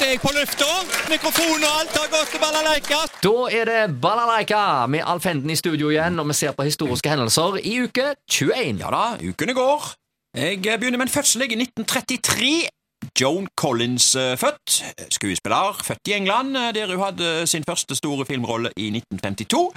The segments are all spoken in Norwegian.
snart er jeg på lufta. Mikrofon og alt har gått til balalaika. Da er det Balalaika med Alf Henden i studio igjen, og vi ser på historiske hendelser i uke 21. Ja da, ukene går. Jeg begynner med en fødsel i 1933. Joan Collins eh, født. Skuespiller, født i England, eh, der hun hadde sin første store filmrolle i 1952.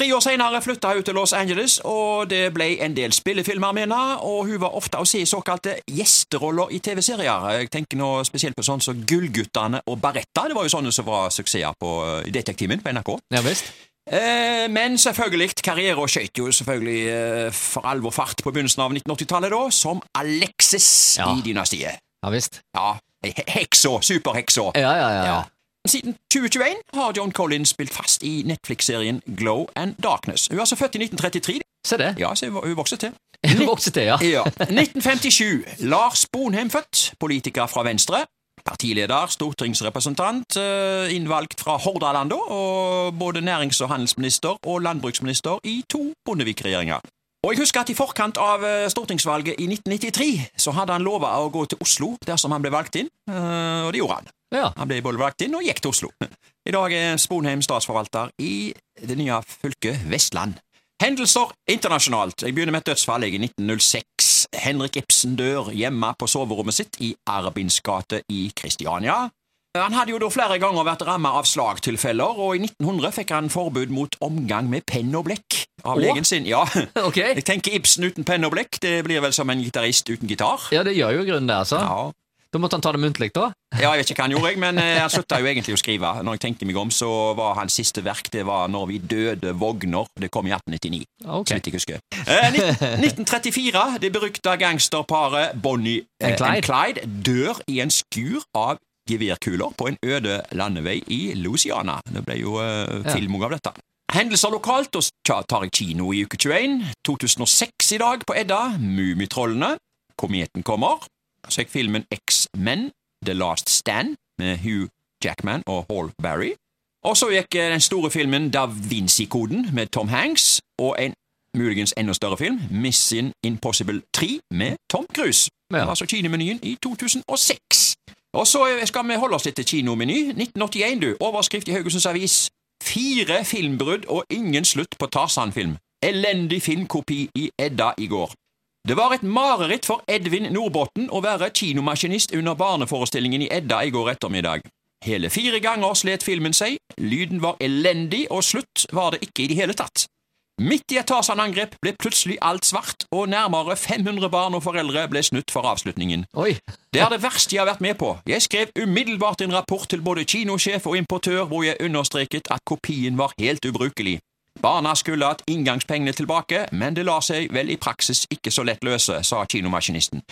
Tre år senere flytta hun til Los Angeles, og det ble en del spillefilmer med henne, og hun var ofte å se i såkalte gjesteroller i TV-serier. Jeg tenker nå spesielt på sånn som Gullguttene og Baretta. Det var jo sånne som var suksesser på i Detektimen på NRK. Ja visst. Eh, men selvfølgelig, karrieren skjøt jo selvfølgelig eh, for alvor fart på begynnelsen av 1980-tallet, da, som Alexis Ja. i Dynastiet. Ja visst. Ja, he- heksa, superheksa. Ja, ja, ja. ja. Siden 2021 har John Collins spilt fast i Netflix-serien Glow and Darkness. Hun er altså født i 1933. Se det. Ja, så hun vokste til. Hun Vokste til, ja. Ja. 1957. Lars Bonheim født. Politiker fra Venstre. Partileder, stortingsrepresentant, eh, innvalgt fra Hordaland, da, og både nærings- og handelsminister og landbruksminister i to Bondevik-regjeringer. Og jeg husker at I forkant av eh, stortingsvalget i 1993 så hadde han lova å gå til Oslo dersom han ble valgt inn, eh, og det gjorde han. Ja. Han ble både inn og gikk til Oslo. I dag er Sponheim statsforvalter i det nye fylket Vestland. Hendelser internasjonalt. Jeg begynner med et dødsfall i 1906. Henrik Ibsen dør hjemme på soverommet sitt i Arbins gate i Kristiania. Han hadde jo da flere ganger vært rammet av slagtilfeller, og i 1900 fikk han forbud mot omgang med penn og blekk av Åh? legen sin. Ja, Okay. jeg tenker Ibsen uten penn og blekk, det blir vel som en gitarist uten gitar. Ja, det gjør jo grunnen det, altså. Ja, Da måtte han ta det muntlig, da. Ja, jeg vet ikke hva han gjorde, jeg, men eh, han slutta jo egentlig å skrive. Når jeg tenker meg om, så var hans siste verk det var Når vi døde vogner. Det kom i 1899. okay. Så vidt jeg husker. Eh, 1934. Det berykta gangsterparet Bonnie eh, Clyde. Clyde dør i en skur av geværkuler på en øde landevei i Louisiana. Det ble jo eh, film av dette. Hendelser lokalt, og tar jeg kino i uke 21. 2006 i dag på Edda. Mummitrollene. Kometen kommer. Så jeg filmen X-Men, The Last Stand, med Hugh Jackman og Hall Barry. Og så gikk eh, den store filmen Da Vinci-koden med Tom Hanks, og en muligens enda større film, Mission Impossible 3 med Tom Cruise. Ja. Altså kinemenyen i 2006. Og så skal vi holde oss litt til kinomeny. 1981, du. Overskrift i Haugesunds Avis. Fire filmbrudd og ingen slutt på Tarzan-film. Elendig filmkopi i Edda i går. Det var et mareritt for Edvin Nordbotten å være kinomaskinist under barneforestillingen i Edda i går ettermiddag. Hele fire ganger slet filmen seg, lyden var elendig, og slutt var det ikke i det hele tatt. Midt i et Tarzan-angrep ble plutselig alt svart, og nærmere 500 barn og foreldre ble snutt for avslutningen. Oi. Det er det verste jeg har vært med på. Jeg skrev umiddelbart en rapport til både kinosjef og importør hvor jeg understreket at kopien var helt ubrukelig. Barna skulle hatt inngangspengene tilbake, men det lar seg vel i praksis ikke så lett løse, sa kinomaskinisten.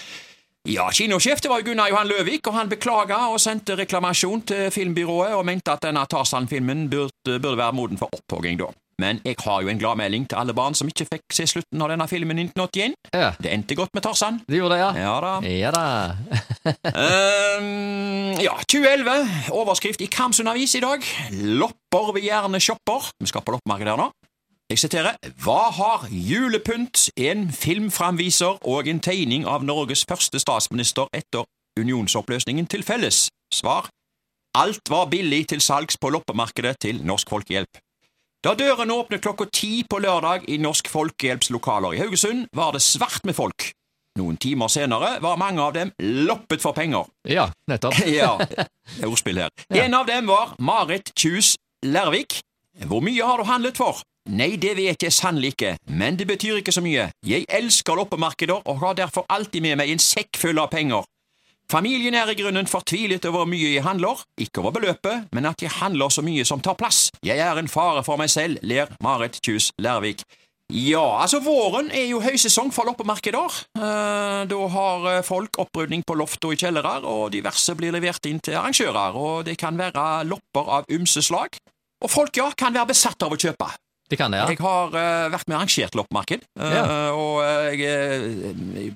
Ja, kinosjef det var Gunnar Johan Løvik, og han beklaga og sendte reklamasjon til filmbyrået og mente at denne Tarzan-filmen burde, burde være moden for opphogging da. Men jeg har jo en gladmelding til alle barn som ikke fikk se slutten av denne filmen i 1981. Ja. Det endte godt med Tarzan. Det gjorde det, ja. Ja da. Ja da. um, ja, 2011. Overskrift i Karmsund Avis i dag. Lopper vil gjerne shopper. Vi skal på loppemarked her nå. Jeg siterer. Hva har julepynt, en filmframviser og en tegning av Norges første statsminister etter unionsoppløsningen til felles? Svar. Alt var billig til salgs på loppemarkedet til Norsk Folkehjelp. Da dørene åpnet klokka ti på lørdag i Norsk Folkehjelps lokaler i Haugesund, var det svart med folk. Noen timer senere var mange av dem loppet for penger. Ja, nettopp. Ja, er ordspill her. En av dem var Marit Kjus Lervik. Hvor mye har du handlet for? Nei, det vet jeg sannelig ikke, men det betyr ikke så mye. Jeg elsker loppemarkeder og har derfor alltid med meg en sekk full av penger. Familien er i grunnen fortvilet over hvor mye jeg handler, ikke over beløpet, men at jeg handler så mye som tar plass. Jeg er en fare for meg selv, ler Marit Kjus Lærvik. Ja, altså våren er jo høysesong for loppemarkeder. Eh, da har eh, folk opprydning på loft og i kjellere, og diverse blir levert inn til arrangører, og det kan være lopper av ymse slag. Og folk, ja, kan være besatt av å kjøpe. Det kan det, ja. Jeg har uh, vært med og arrangert loppemarked, uh, Ja. og eh, jeg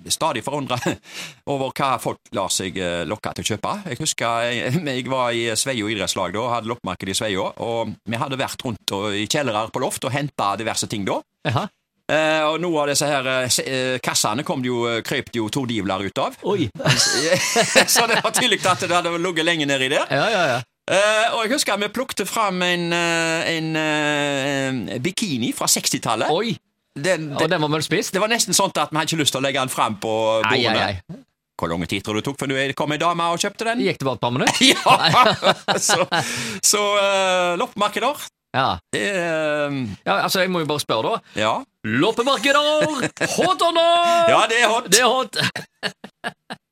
er stadig forundra over hva folk lar seg uh, lokke til å kjøpe. Jeg husker jeg, jeg var i Sveio idrettslag da, og hadde loppemarked i Sveio, og vi hadde vært rundt og, i kjellere på loft og henta diverse ting da. Eh, og noen av disse her uh, kassene kom jo, krøp det jo tordivler ut av. Oi. så det var tydelig at det hadde ligget lenge nedi der. Ja, ja, ja. Eh, og jeg husker vi plukket fram en, eh, en eh, bikini fra 60-tallet. Oi. Den, Og den var vel spist? det var nesten sånn at vi hadde ikke lyst til å legge den fram på Ai, ai, bordene. ai. Hvor lang tid tror du det tok før du kom ei dame og kjøpte den? Gikk det bare et par minutter? Ja! så så uh, loppemarkeder Ja. er, ja, altså, jeg må jo bare spørre, da. Ja. Loppemarkeder! Hot or not? ja, det er hot. Det er hot.